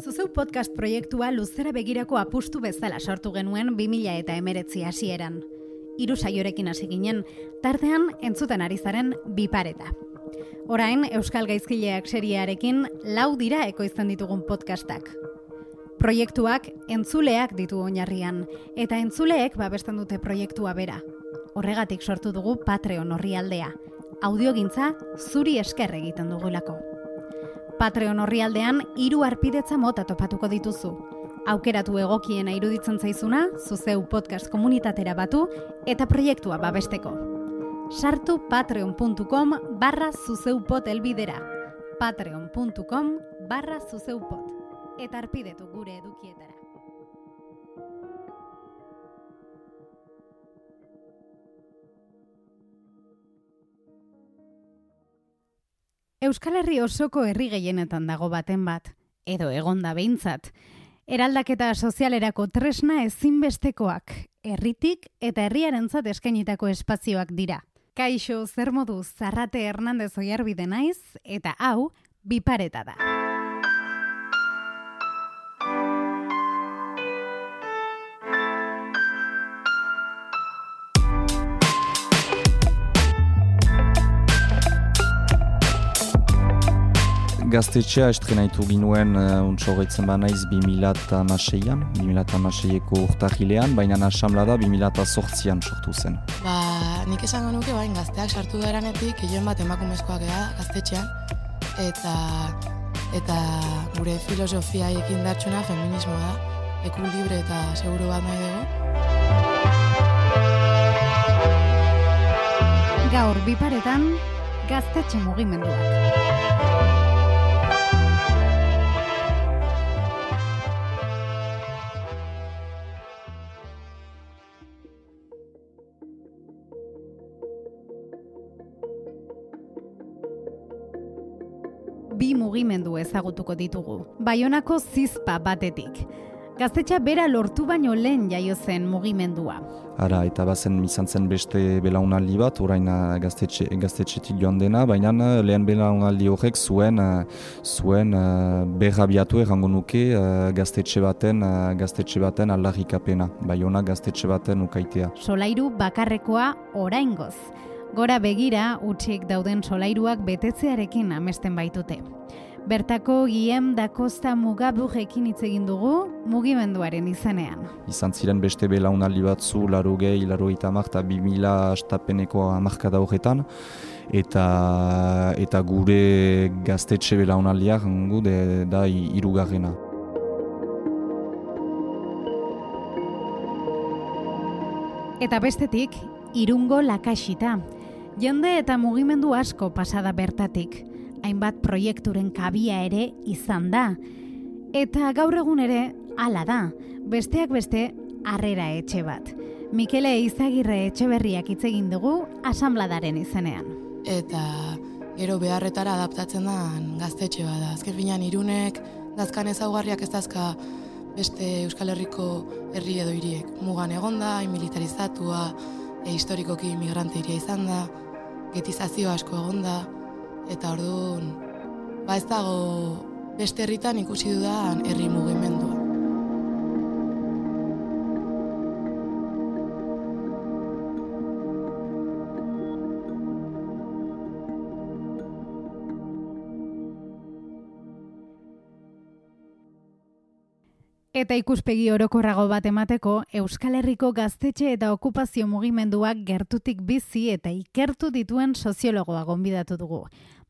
Zuzeu podcast proiektua luzera begirako apustu bezala sortu genuen 2000 eta emeretzi hasieran. Hiru saiorekin hasi ginen, tartean entzuten ari zaren bipareta. Orain, Euskal Gaizkileak seriarekin lau dira ekoizten ditugun podcastak. Proiektuak entzuleak ditu oinarrian, eta entzuleek babesten dute proiektua bera. Horregatik sortu dugu Patreon horri aldea. Audiogintza zuri esker egiten dugulako. Patreon horri aldean, iru arpidetza mota topatuko dituzu. Aukeratu egokiena iruditzen zaizuna, zuzeu podcast komunitatera batu, eta proiektua babesteko. Sartu patreon.com barra zuzeupot elbidera. patreon.com barra zuzeupot. Eta arpidetu gure edukietara. Euskal Herri osoko herri gehienetan dago baten bat, edo egonda behintzat. Eraldaketa sozialerako tresna ezinbestekoak, herritik eta herriarentzat eskainitako espazioak dira. Kaixo, zer modu, Zarrate Hernandez oiarbide naiz, eta hau, bipareta da. Gaztetxea estrenaitu ginuen uh, untso horretzen ba naiz 2006an, 2006eko urtahilean, baina asamla da 2008an sortu zen. Ba, nik esango nuke bain gazteak sartu eranetik, joan bat emakumezkoak ega gaztetxean, eta eta gure filosofia ekin dartxuna feminismoa da, leku libre eta seguru bat nahi dugu. Gaur biparetan, gaztetxe mugimenduak. Mugimendu ezagutuko ditugu. Baionako zizpa batetik. Gaztetxa bera lortu baino lehen jaio zen mugimendua. Ara, eta bazen izan zen beste belaunaldi bat, orain uh, gaztetxe, gaztetxetik joan dena, baina uh, lehen belaunaldi horrek zuen, uh, zuen uh, berrabiatu errango nuke uh, gaztetxe baten, uh, gaztetxe baten aldarrikapena, baiona gaztetxe baten ukaitea. Solairu bakarrekoa oraingoz. Gora begira, utxik dauden solairuak betetzearekin amesten baitute. Bertako giem da kosta mugaburrekin hitz egin dugu mugimenduaren izanean. Izan ziren beste belaunaldi batzu, laro gehi, laro eta amak, eta bi mila astapeneko amarkada horretan, eta, eta gure gaztetxe belaunaldiak de, da irugarrena. Eta bestetik, irungo lakasita. Jende eta mugimendu asko pasada bertatik, hainbat proiekturen kabia ere izan da. Eta gaur egun ere hala da, besteak beste harrera etxe bat. Mikele Izagirre etxe berriak hitz egin dugu asanbladaren izenean. Eta gero beharretara adaptatzen da gaztetxe bada. Azken finean irunek dazkan ezaugarriak ez dazka beste Euskal Herriko herri edo hiriek. Mugan egonda, militarizatua, e, historikoki migrante iria izan da, getizazio asko egonda, eta orduan, ba ez dago beste herritan ikusi dudan herri mugimendua. Eta ikuspegi orokorrago bat emateko, Euskal Herriko gaztetxe eta okupazio mugimenduak gertutik bizi eta ikertu dituen soziologoa gonbidatu dugu.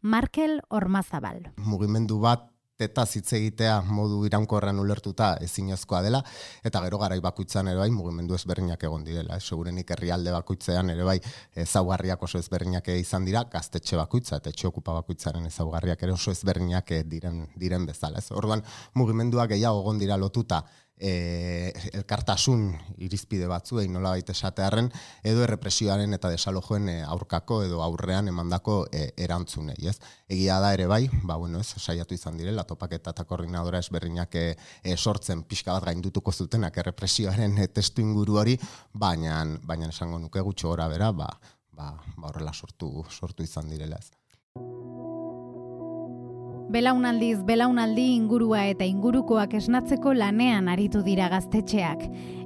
Markel Ormazabal. Mugimendu bat eta hitz egitea modu iraunkorrean ulertuta ezinezkoa dela eta gero garai bakoitzan ere bai mugimendu ezberdinak egon direla eh? segurenik herrialde bakoitzean ere bai ezaugarriak oso ezberdinak izan dira gaztetxe bakoitza eta etxe okupa bakoitzaren ezaugarriak ere oso ezberdinak diren diren bezala ez orduan mugimenduak gehiago egon dira lotuta e, elkartasun irizpide batzuei nola baita esatearen, edo errepresioaren eta desalojoen e, aurkako edo aurrean emandako e, erantzunei, ez? Egia da ere bai, ba, bueno, ez, saiatu izan direla, topaketa eta koordinadora ezberdinak e, e, sortzen pixka bat gaindutuko zutenak errepresioaren e, testu inguru hori, baina, baina esango nuke gutxo gora bera, ba, ba, ba horrela sortu, sortu izan direla, ez? Belaunaldiz belaunaldi ingurua eta ingurukoak esnatzeko lanean aritu dira gaztetxeak,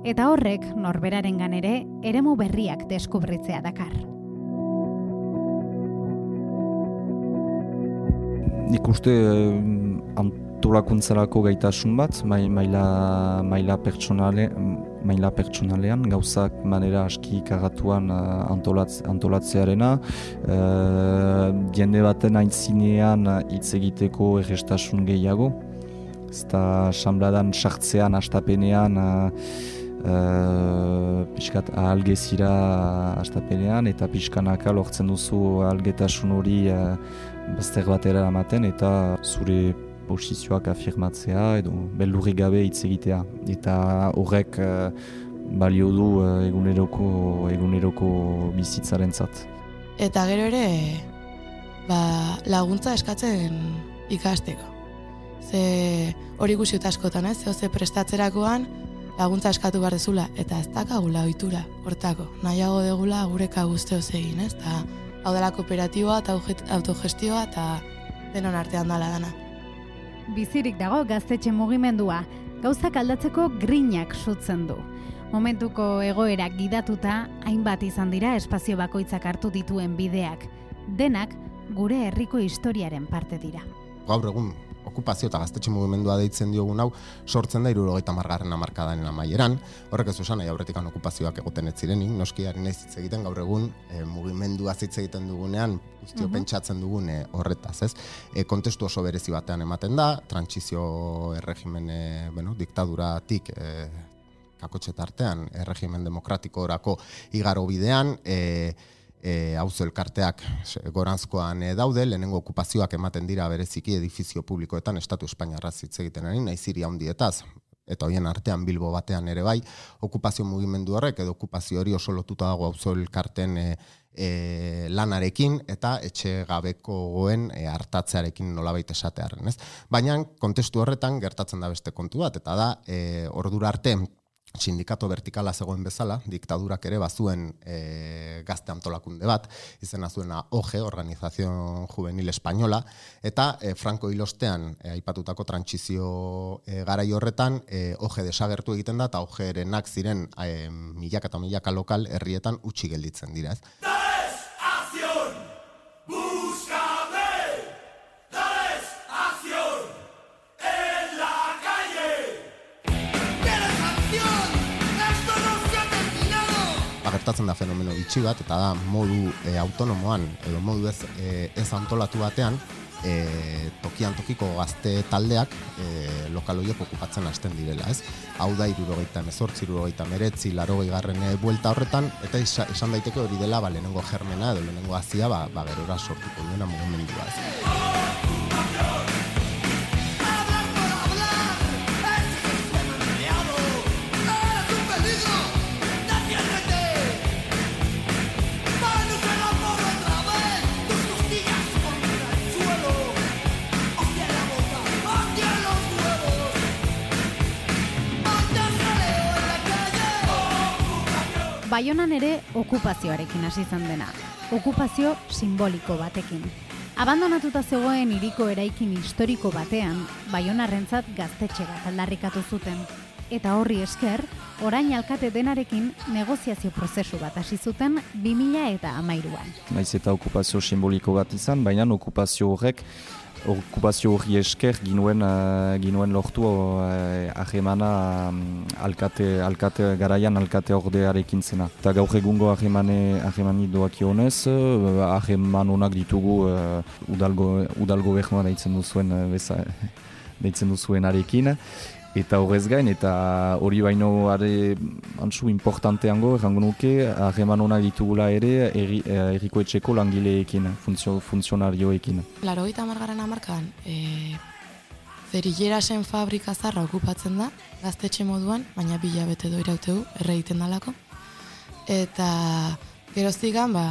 eta horrek norberaren ere eremu berriak deskubritzea dakar. Nik uste antolakuntzarako gaitasun bat, maila, maila pertsonale, maila pertsonalean, gauzak manera aski karatuan uh, antolatz, antolatzearena. Uh, jende baten aintzinean hitz egiteko errestasun gehiago. Zta sambladan sartzean, astapenean, uh, uh, pixkat ahalgezira astapenean, eta pixkanaka lortzen duzu ahalgetasun hori uh, bazter batera ematen, eta zure posizioak afirmatzea edo beldurri gabe hitz egitea. Eta horrek uh, balio du uh, eguneroko, eguneroko bizitzaren zat. Eta gero ere ba, laguntza eskatzen ikasteko. Ze hori guziut askotan ez, ze prestatzerakoan laguntza eskatu behar dezula, eta ez dakagula ohitura hortako. Nahiago degula gureka guzteoz egin, ez? Ta, hau dela kooperatiboa eta autogestioa eta denon artean dala dana. Bizirik dago gaztetxe mugimendua, gauzak aldatzeko grinak sutzen du. Momentuko egoerak gidatuta, hainbat izan dira espazio bakoitzak hartu dituen bideak. Denak, gure herriko historiaren parte dira. Gaur egun, okupazio eta gaztetxe mugimendua deitzen diogun hau sortzen da irurogeita margarren amarkadaren amaieran. Horrek ez usan, aurretikan okupazioak egoten ez zirenik, noski harin ez hitz egiten gaur egun e, mugimendua hitz egiten dugunean, guztio mhm. pentsatzen dugun e, horretaz, ez? E, kontestu oso berezi batean ematen da, trantsizio erregimen, e, bueno, diktaduratik e, kakotxe tartean, erregimen demokratiko orako igaro bidean, e, e, auzo elkarteak goranzkoan e, daude, lehenengo okupazioak ematen dira bereziki edifizio publikoetan Estatu Espainiarra hitz egiten ari, nahi ziri handietaz, eta hoien artean Bilbo batean ere bai, okupazio mugimendu horrek edo okupazio hori oso lotuta dago auzo elkarten e, e, lanarekin eta etxe gabeko goen e, hartatzearekin nolabait esatearen, ez? Baina kontestu horretan gertatzen da beste kontu bat, eta da, e, ordura arte, sindikato vertikala zegoen bezala, diktadurak ere bazuen e, gazte antolakunde bat, izena zuena OGE, Organización Juvenil Española, eta e, Franco Ilostean e, aipatutako trantsizio e, garai horretan, e, OGE desagertu egiten da, eta OGE erenak ziren e, milaka eta milaka lokal herrietan utxi gelditzen dira. Ez. Gertatzen da fenomeno bitxi bat, eta da modu e, autonomoan, edo modu ez, e, ez antolatu batean, e, tokian tokiko gazte taldeak e, lokal okupatzen hasten direla, ez? Hau da, irurogeita emezortzi, irurogeita meretzi, larogei garren buelta horretan, eta esan daiteke hori dela, ba, lehenengo germena, edo lehenengo azia, ba, ba gerora sortuko duena mugimendua, ez? Baionan ere okupazioarekin hasi izan dena. Okupazio simboliko batekin. Abandonatuta zegoen hiriko eraikin historiko batean, Baionarrentzat gaztetxe bat aldarrikatu zuten. Eta horri esker, orain alkate denarekin negoziazio prozesu bat hasi zuten 2000 eta amairuan. Naiz eta okupazio simboliko bat izan, baina okupazio horrek okupazio hori esker ginuen, uh, ginuen lortu uh, um, alkate, alkate garaian alkate ordearekin zena. Eta gaur egungo ahemane, ahemani doak ionez, uh, aheman honak ditugu uh, udalgo, udalgo behmoa daitzen duzuen, uh, beza, daitzen duzuen arekin. Eta horrez gain, eta hori baino are antzu importanteango, errango nuke, ahreman hona ditugula ere eh, erriko langileekin, funtzio, funtzionarioekin. Laro eta margaren amarkan, e, zerilera zen fabrika zarra okupatzen da, gaztetxe moduan, baina bila bete do irautegu, erreiten dalako. Eta geroztigan, ba,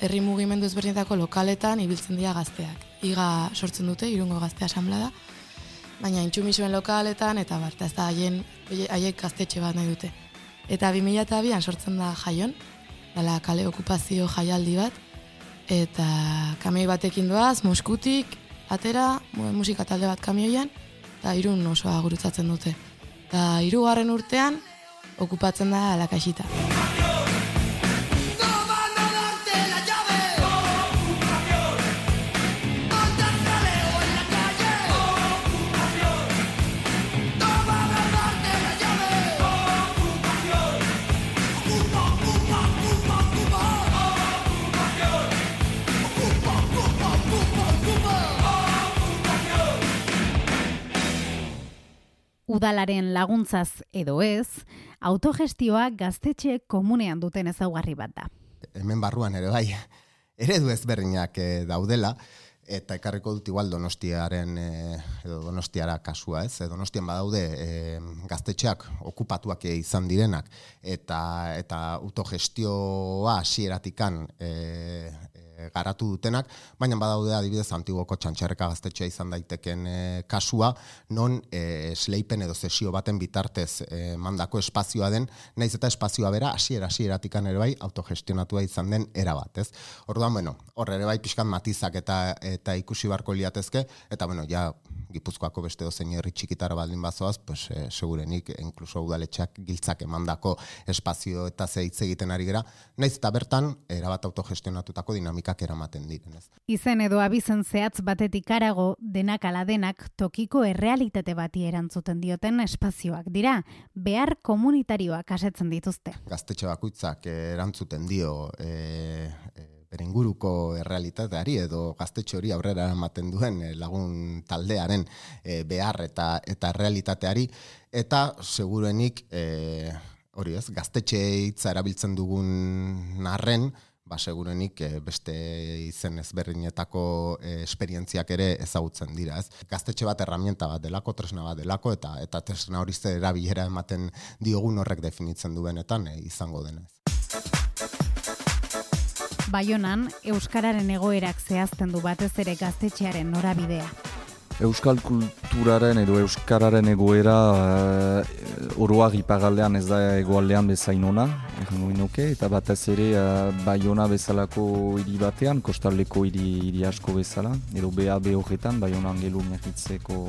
herri mugimendu ezberdinetako lokaletan ibiltzen dira gazteak. Iga sortzen dute, irungo gaztea asamblea da, baina intsumisuen lokaletan, eta bar, ez da haien, haiek gaztetxe bat nahi dute. Eta 2002an sortzen da jaion, dala kale okupazio jaialdi bat, eta kamei batekin doaz, muskutik, atera, musika talde bat kamioian, eta irun osoa gurutzatzen dute. Eta irugarren urtean, okupatzen da alakaxita. Udalaren laguntzaz edo ez, autogestioa gaztetxe komunean duten ezaugarri bat da. Hemen barruan ere bai, eredu ezberdinak eh, daudela, eta ekarriko dut igual donostiaren eh, edo donostiara kasua ez, e, donostian badaude e, gaztetxeak okupatuak izan direnak, eta, eta autogestioa hasieratikan e, garatu dutenak, baina badaude adibidez antigoko txantxerreka gaztetxea izan daiteken e, kasua, non e, sleipen edo sesio baten bitartez e, mandako espazioa den, naiz eta espazioa bera hasiera hasieratikan ere bai autogestionatua izan den era bat, ez? Orduan, bueno, hor ere bai pixkan matizak eta eta ikusi barko liatezke, eta bueno, ja Gipuzkoako beste dozein herri txikitara baldin bazoaz, pues e, segurenik incluso udaletxeak giltzak emandako espazio eta ze hitz egiten ari gera, naiz eta bertan erabat autogestionatutako dinamika politikak eramaten direnez. Izen edo abizen zehatz batetik arago denak ala denak tokiko errealitate bati erantzuten dioten espazioak dira, behar komunitarioak asetzen dituzte. Gaztetxe bakuitzak erantzuten dio e, e, berenguruko errealitateari edo gaztetxe hori aurrera ematen duen lagun taldearen e, behar eta eta realitateari eta seguruenik e, hori ez, gaztetxe hitza erabiltzen dugun narren, ba segurenik eh, beste izen ezberdinetako e, esperientziak ere ezagutzen dira, ez? Gaztetxe bat herramienta bat delako, tresna bat delako eta eta tresna hori ze erabilera ematen diogun horrek definitzen duenetan e, izango denez. Baionan, Euskararen egoerak zehazten du batez ere gaztetxearen norabidea. Euskal kulturaren edo Euskararen egoera uh, oroak ipagaldean ez da egoaldean bezain ona, nuke, eta batez ere uh, Bayona bezalako hiri batean, kostaldeko hiri, hiri asko bezala, edo BAB horretan, Bayona angelu miagitzeko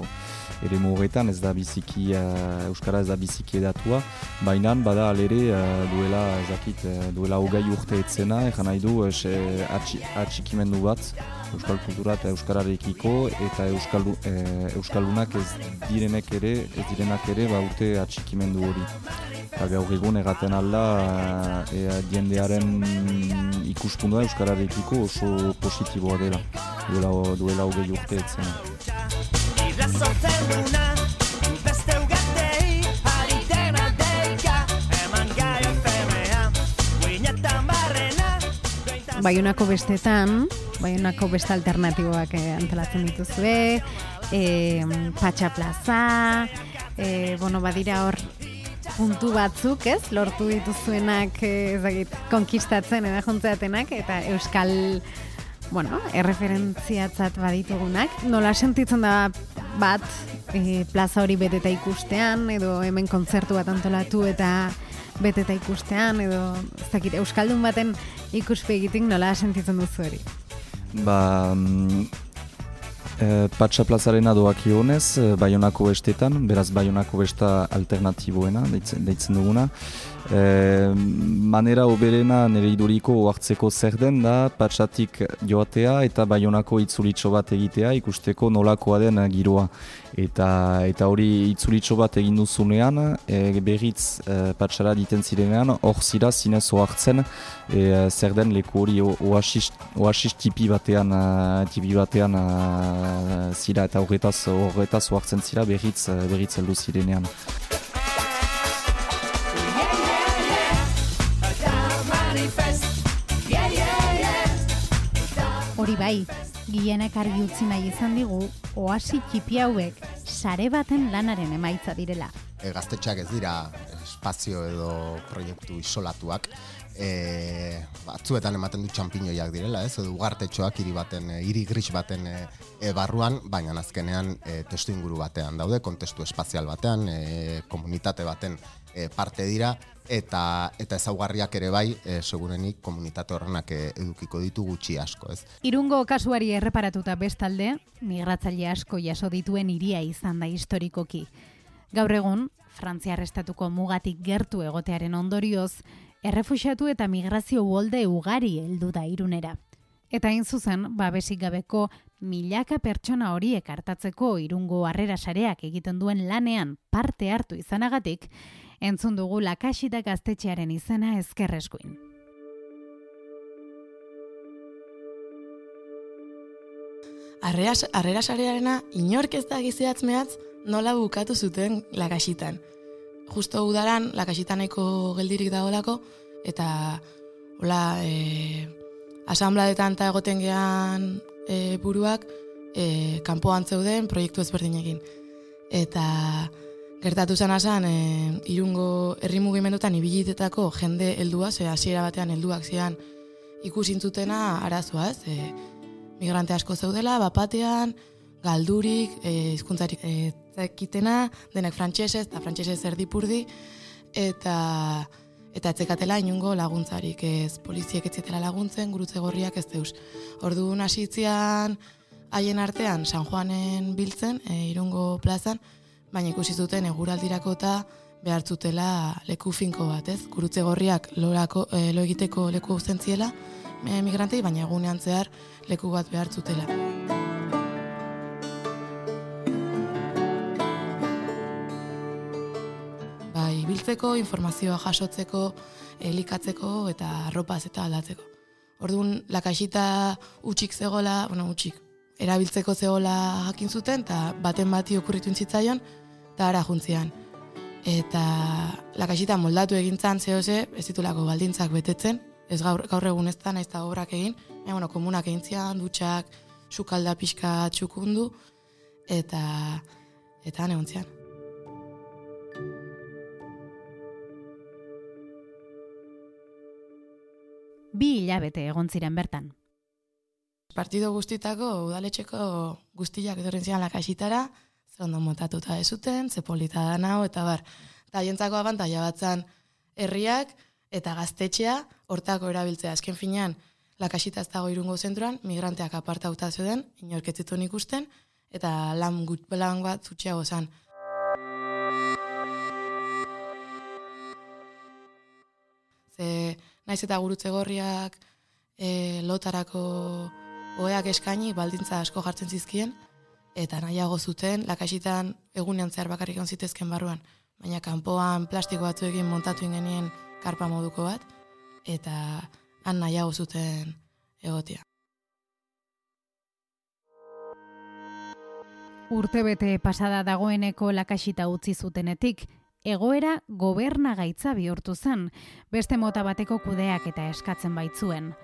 ere horretan ez da biziki, uh, Euskara ez da biziki edatua, baina bada alere uh, duela, ezakit, uh, duela hogei urte etzena, egan nahi du, atxikimendu bat, euskal kultura eta euskararekiko eta euskal, e, euskaldunak ez direnek ere, ez direnak ere baute atxikimendu hori. Eta gaur egun egaten alda e, jendearen ikuspundua euskararekiko oso positiboa dela, duela, duela hogei urte etzen. Baionako bestetan, baionako beste alternatiboak eh, antelatzen dituzue, eh, Patxa Plaza, eh, bueno, badira hor puntu batzuk, ez? Lortu dituzuenak, eh, ezagit, konkistatzen edo jontzeatenak, eta Euskal, bueno, erreferentziatzat baditugunak. Nola sentitzen da bat, eh, plaza hori beteta ikustean, edo hemen kontzertu bat antolatu eta beteta ikustean, edo, ez dakit, Euskaldun baten ikuspegitik nola sentitzen duzu hori? Ba, mm, e, Patsa plazarena doak ionez, e, Bayonako bestetan, beraz Bayonako besta alternatiboena, deitzen, deitzen duguna. E, manera oberena nire iduriko oartzeko zer den da, patxatik joatea eta baionako itzulitxo bat egitea ikusteko nolakoa den giroa. Eta eta hori itzulitxo bat egin duzunean, e, berriz e, patxara diten zirenean, hor zira zinez oartzen e, zer den leku hori oasis tipi batean, tipi batean zira eta horretaz, horretaz oartzen zira berriz, berriz eldu zirenean. Hori bai, gienek argi utzi nahi izan digu, oasi txipi hauek sare baten lanaren emaitza direla. E, gaztetxak ez dira espazio edo proiektu isolatuak, e, batzuetan ematen du txampiñoiak direla, ez, edo ugartetxoak hiri baten, e, hiri gris baten e, e, barruan, baina azkenean e, testu inguru batean daude, kontestu espazial batean, e, komunitate baten e, parte dira, eta eta ezaugarriak ere bai, e, segurenik komunitate horrenak edukiko ditu gutxi asko, ez. Irungo kasuari erreparatuta bestalde, migratzaile asko jaso dituen hiria izan da historikoki. Gaur egun, Frantziar estatuko mugatik gertu egotearen ondorioz, errefuxatu eta migrazio uolde ugari heldu da irunera. Eta hain zuzen, babesik gabeko milaka pertsona horiek hartatzeko irungo harrera sareak egiten duen lanean parte hartu izanagatik, entzun dugu lakasita gaztetxearen izena ezkerreskuin. Harrera sarearena inork ez da gizeatz mehatz nola bukatu zuten lakasitan justo udaran lakasitaneko geldirik dagoelako eta hola e, asambladetan eta egoten gean e, buruak e, kanpoan zeuden proiektu ezberdinekin. Eta gertatu zen asan, e, irungo herri mugimendutan ibilitetako jende heldua, ze hasiera batean helduak zian ikusintzutena arazoa, ez? E, migrante asko zeudela, bapatean, galdurik, e, izkuntzarik e, zekitena, denek frantsesez eta frantsesez erdipurdi, eta eta etzekatela inungo laguntzarik, ez poliziek etzetela laguntzen, gurutze gorriak ez deus. Ordu nasitzean haien artean San Juanen biltzen, e, irungo plazan, baina ikusi zuten eguraldirako eta behartzutela leku finko bat, ez? Gurutze gorriak lorako, e, lo egiteko leku zentziela, emigrantei, baina egunean zehar leku bat behartzutela. biltzeko, informazioa jasotzeko, elikatzeko eta arropaz eta aldatzeko. Orduan, lakaxita utxik zegola, bueno, utxik, erabiltzeko zegola jakin zuten, eta baten bati okurritu intzitzaion, eta ara juntzian. Eta lakaxita moldatu egintzan zehose, ez ditulako baldintzak betetzen, ez gaur, gaur egun ez da, nahiz obrak egin, e, bueno, komunak egin zian, dutxak, sukalda pixka txukundu, eta, eta neontzian. bi hilabete egon ziren bertan. Partido guztitako udaletxeko guztiak etorren zian lakasitara, ze ondo motatuta ez zuten, ze polita da nao, eta bar, eta jentzako abantaia batzan herriak eta gaztetxea hortako erabiltzea. Azken finean, lakasita ez dago irungo zentruan, migranteak apartauta zeuden, inorketzitu ikusten, eta lan gut belan bat zutxeago zan. Ze, naiz eta gurutze gorriak e, lotarako oeak eskaini baldintza asko jartzen zizkien, eta nahiago zuten, lakasitan egunean zehar bakarrik zitezken barruan, baina kanpoan plastiko batzuekin montatu ingenien karpa moduko bat, eta han nahiago zuten egotia. Urtebete pasada dagoeneko lakasita utzi zutenetik, egoera goberna gaitza bihurtu zen, beste mota bateko kudeak eta eskatzen baitzuen.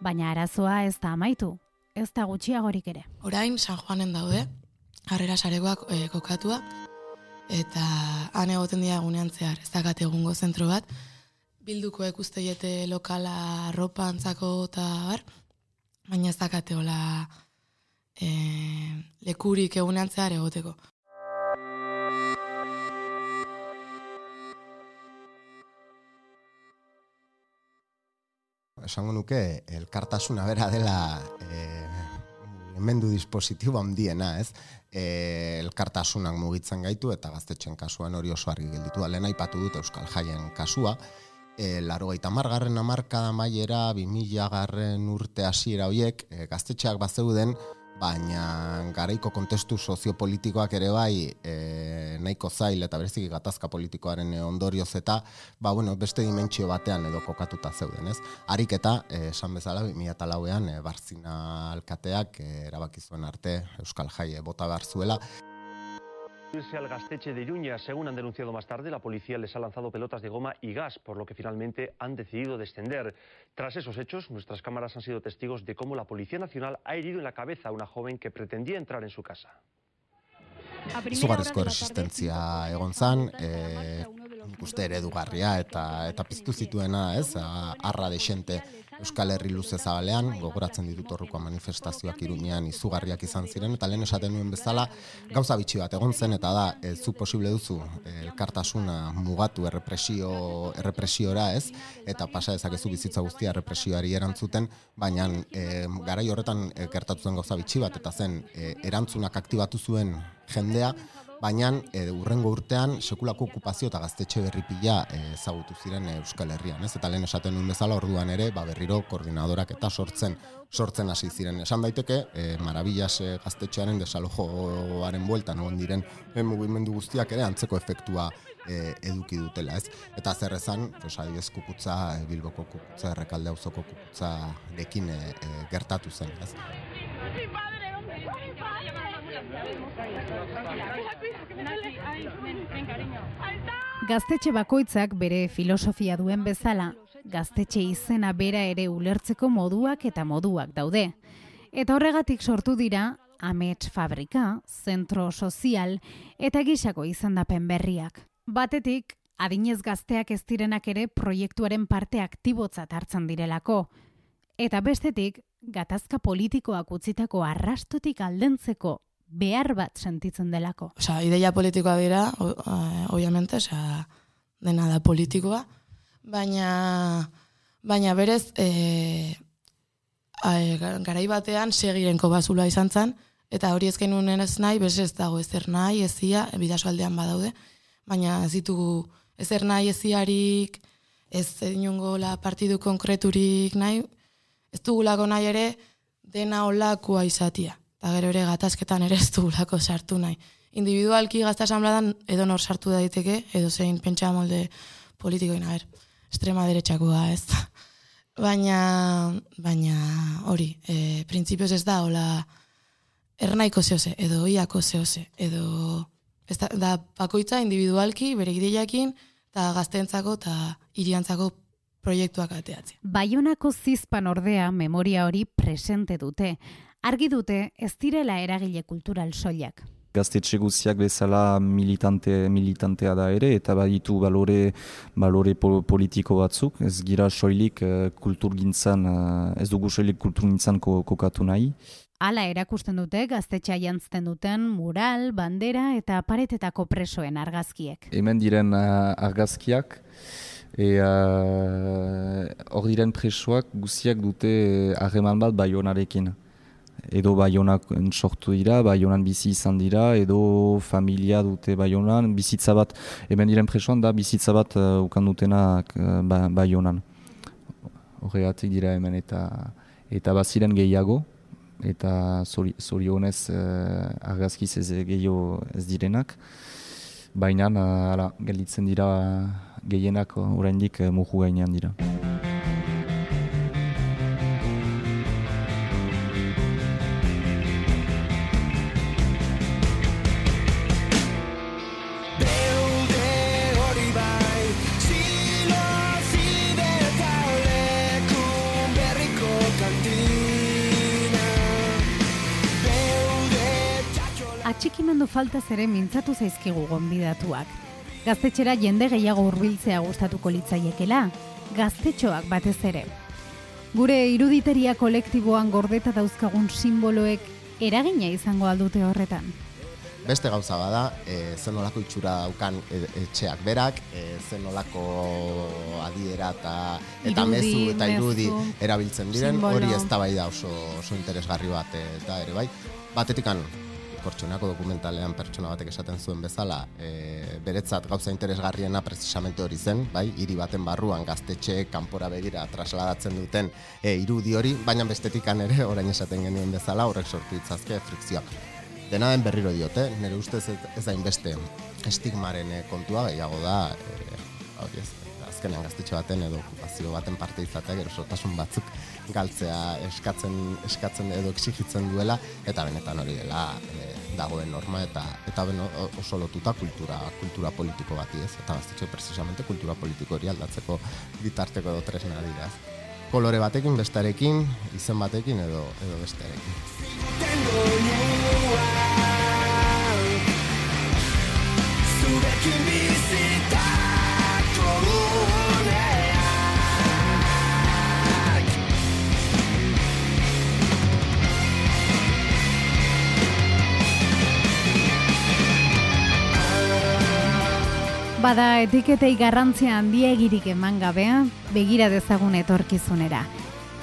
Baina arazoa ez da amaitu, ez da gutxiagorik ere. Orain San Juanen daude, harrera saregoak e, kokatua, eta han egoten dira gunean zehar, ez dakat egungo zentro bat, bilduko ekusteiete lokala ropa antzako eta bar, baina ez dakate hola e, lekurik egunean zehar egoteko. esango nuke elkartasuna bera dela e, emendu dispositibo handiena, ez? E, elkartasunak mugitzen gaitu eta gaztetxen kasuan hori oso argi gelditu da. Lehen aipatu dut Euskal Jaien kasua, e, laro gaita margarren amarkada maiera, bimila garren urte hasiera hoiek, e, gaztetxeak bazeuden, baina garaiko kontestu soziopolitikoak ere bai e, nahiko zail eta berezik gatazka politikoaren ondorioz eta ba, bueno, beste dimentsio batean edo kokatuta zeuden, ez? Harik eta, e, esan bezala, 2008an e, barzina alkateak e, erabaki zuen arte Euskal Jai bota behar zuela irse al Gasteche de Iruña. Según han denunciado más tarde, la policía les ha lanzado pelotas de goma y gas, por lo que finalmente han decidido descender. Tras esos hechos, nuestras cámaras han sido testigos de cómo la Policía Nacional ha herido en la cabeza a una joven que pretendía entrar en su casa. Izugarrizko resistentzia egon zan, e, ikuste eredugarria eta eta piztu zituena, ez? Arra desente Euskal Herri luze zabalean, gogoratzen ditut horruko manifestazioak irunean izugarriak izan ziren, eta lehen esaten nuen bezala, gauza bitxi bat egon zen, eta da, ez zu posible duzu, elkartasuna mugatu errepresio, errepresiora ez, eta pasa dezakezu bizitza guztia errepresioari erantzuten, baina e, garai horretan e, gertatu zen gauza bitxi bat, eta zen, e, erantzunak aktibatu zuen jendea, baina e, urrengo urtean sekulako okupazio eta gaztetxe berri pila ezagutu ziren Euskal Herrian, ez? Eta lehen esaten nuen bezala orduan ere, ba berriro koordinadorak eta sortzen sortzen hasi ziren. Esan daiteke, e, Marabillas e, gaztetxearen desalojoaren bueltan egon diren e, mugimendu guztiak ere antzeko efektua e, eduki dutela, ez? Eta zer esan, pues adibez kukutza, e, Bilboko kukutza, Errekalde auzoko kukutza dekin e, gertatu zen, ez? Gaztetxe bakoitzak bere filosofia duen bezala, gaztetxe izena bera ere ulertzeko moduak eta moduak daude. Eta horregatik sortu dira, amets fabrika, zentro sozial eta gisako izandapen berriak. Batetik, adinez gazteak ez direnak ere proiektuaren parte aktibotzat hartzen direlako. Eta bestetik, gatazka politikoak utzitako arrastotik aldentzeko behar bat sentitzen delako. Osa, ideia politikoa dira, obviamente, osa, dena da politikoa, baina, baina berez, e, a, garai batean segirenko bazula izan zen, eta hori ezken unen ez nahi, bez ez dago ezer nahi, ezia, bidaso aldean badaude, baina ez ditugu ezer nahi eziarik, ez inungo la partidu konkreturik nahi, ez dugulako nahi ere, dena olakoa izatia eta gero ere gatazketan ere ez dugulako sartu nahi. Individualki gazta esanbladan edo nor sartu daiteke, edo zein pentsa molde politikoin, a ber, estrema derechakoa ez. baina, baina hori, e, printzipioz ez da, hola, ernaiko zehose, edo iako zehose, edo ez da, da bakoitza individualki, bere ideiakin, eta gazteentzako eta iriantzako proiektuak ateatzen. Baionako zizpan ordea memoria hori presente dute argi dute ez direla eragile kultural soilak. Gaztetxe guziak bezala militante, militantea da ere, eta baditu balore, balore politiko batzuk, ez gira soilik uh, kultur gintzan, uh, ez dugu soilik kultur gintzan ko, kokatu nahi. Hala erakusten dute gaztetxea jantzten duten mural, bandera eta paretetako presoen argazkiek. Hemen diren uh, argazkiak, hor diren presoak guziak dute harreman bat baionarekin edo baionak sortu dira, baionan bizi izan dira, edo familia dute baionan, bizitza bat, hemen diren presoan da, bizitza bat uh, ukan dutenak uh, ba, baionan. Horregatik dira hemen eta eta baziren gehiago, eta zorionez uh, argazkiz ez gehiago ez direnak. Baina, uh, gelditzen dira gehienak oraindik uh, muhu gainean dira. Atxikimendu falta zere mintzatu zaizkigu gonbidatuak. Gaztetxera jende gehiago hurbiltzea gustatuko litzaiekela, gaztetxoak batez ere. Gure iruditeria kolektiboan gordeta dauzkagun simboloek eragina izango aldute horretan. Beste gauza bada, e, zen olako itxura daukan e, etxeak berak, e, zen olako adiera eta, eta mezu eta irudi erabiltzen diren, hori ez da bai da oso, oso interesgarri bat eta ere bai. Batetikan kortxonako dokumentalean pertsona batek esaten zuen bezala, e, beretzat gauza interesgarriena precisamente hori zen, bai, hiri baten barruan gaztetxe kanpora begira trasladatzen duten e, irudi hori, baina bestetikan ere orain esaten genuen bezala horrek sortu ditzazke frikzioak. Dena den berriro diote, nire ustez ez da inbeste estigmaren e, kontua gehiago da, e, hori ez, azkenean gaztetxe baten edo okupazio baten parte izatea gero sortasun batzuk galtzea eskatzen eskatzen edo exigitzen duela eta benetan hori dela e, dagoen norma eta eta ben oso lotuta kultura kultura politiko bati ez? Eta gaztetxe precisamente kultura politiko hori aldatzeko bitarteko edo tresna dira kolore batekin bestarekin izen batekin edo edo bestearekin. Zurekin bizita Bada etiketei garrantzia handiegirik eman gabea, begira dezagun etorkizunera.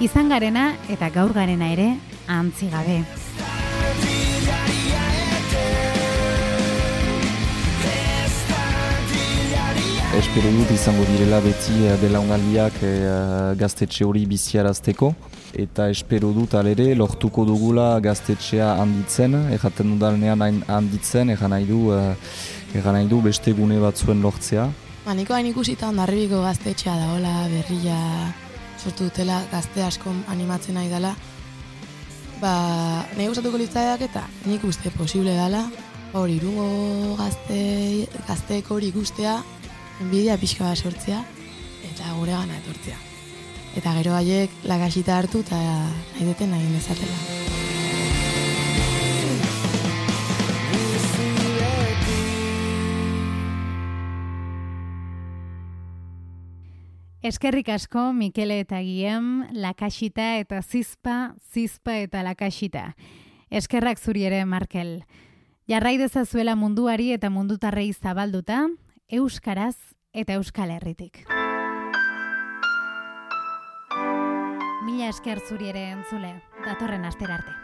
Izan garena eta gaur garena ere antzi gabe. Espero dut izango direla beti eh, belaunaldiak e, gaztetxe hori biziarazteko eta espero dut alere lortuko dugula gaztetxea handitzen, erraten dudalnean handitzen, erran nahi du, e, nahi du beste gune batzuen lortzea. Ba, niko hain ikusita ondarribiko gaztetxea da, hola, berria sortu dutela, gazte asko animatzen nahi dela. Ba, nahi gustatuko litzaiak eta nik uste posible dela, hori irungo gazte, gazteek hori guztea, enbidia pixka bat sortzea eta gure gana etortzea. Eta gero haiek lagasita hartu eta nahi duten nahi dezatela. Eskerrik asko Mikele eta Giem, lakasita eta zizpa, zizpa eta lakasita. Eskerrak zuri ere, Markel. Jarrai dezazuela munduari eta mundutarrei zabalduta, euskaraz eta euskal herritik. Mila esker zuri ere entzule, datorren astera arte.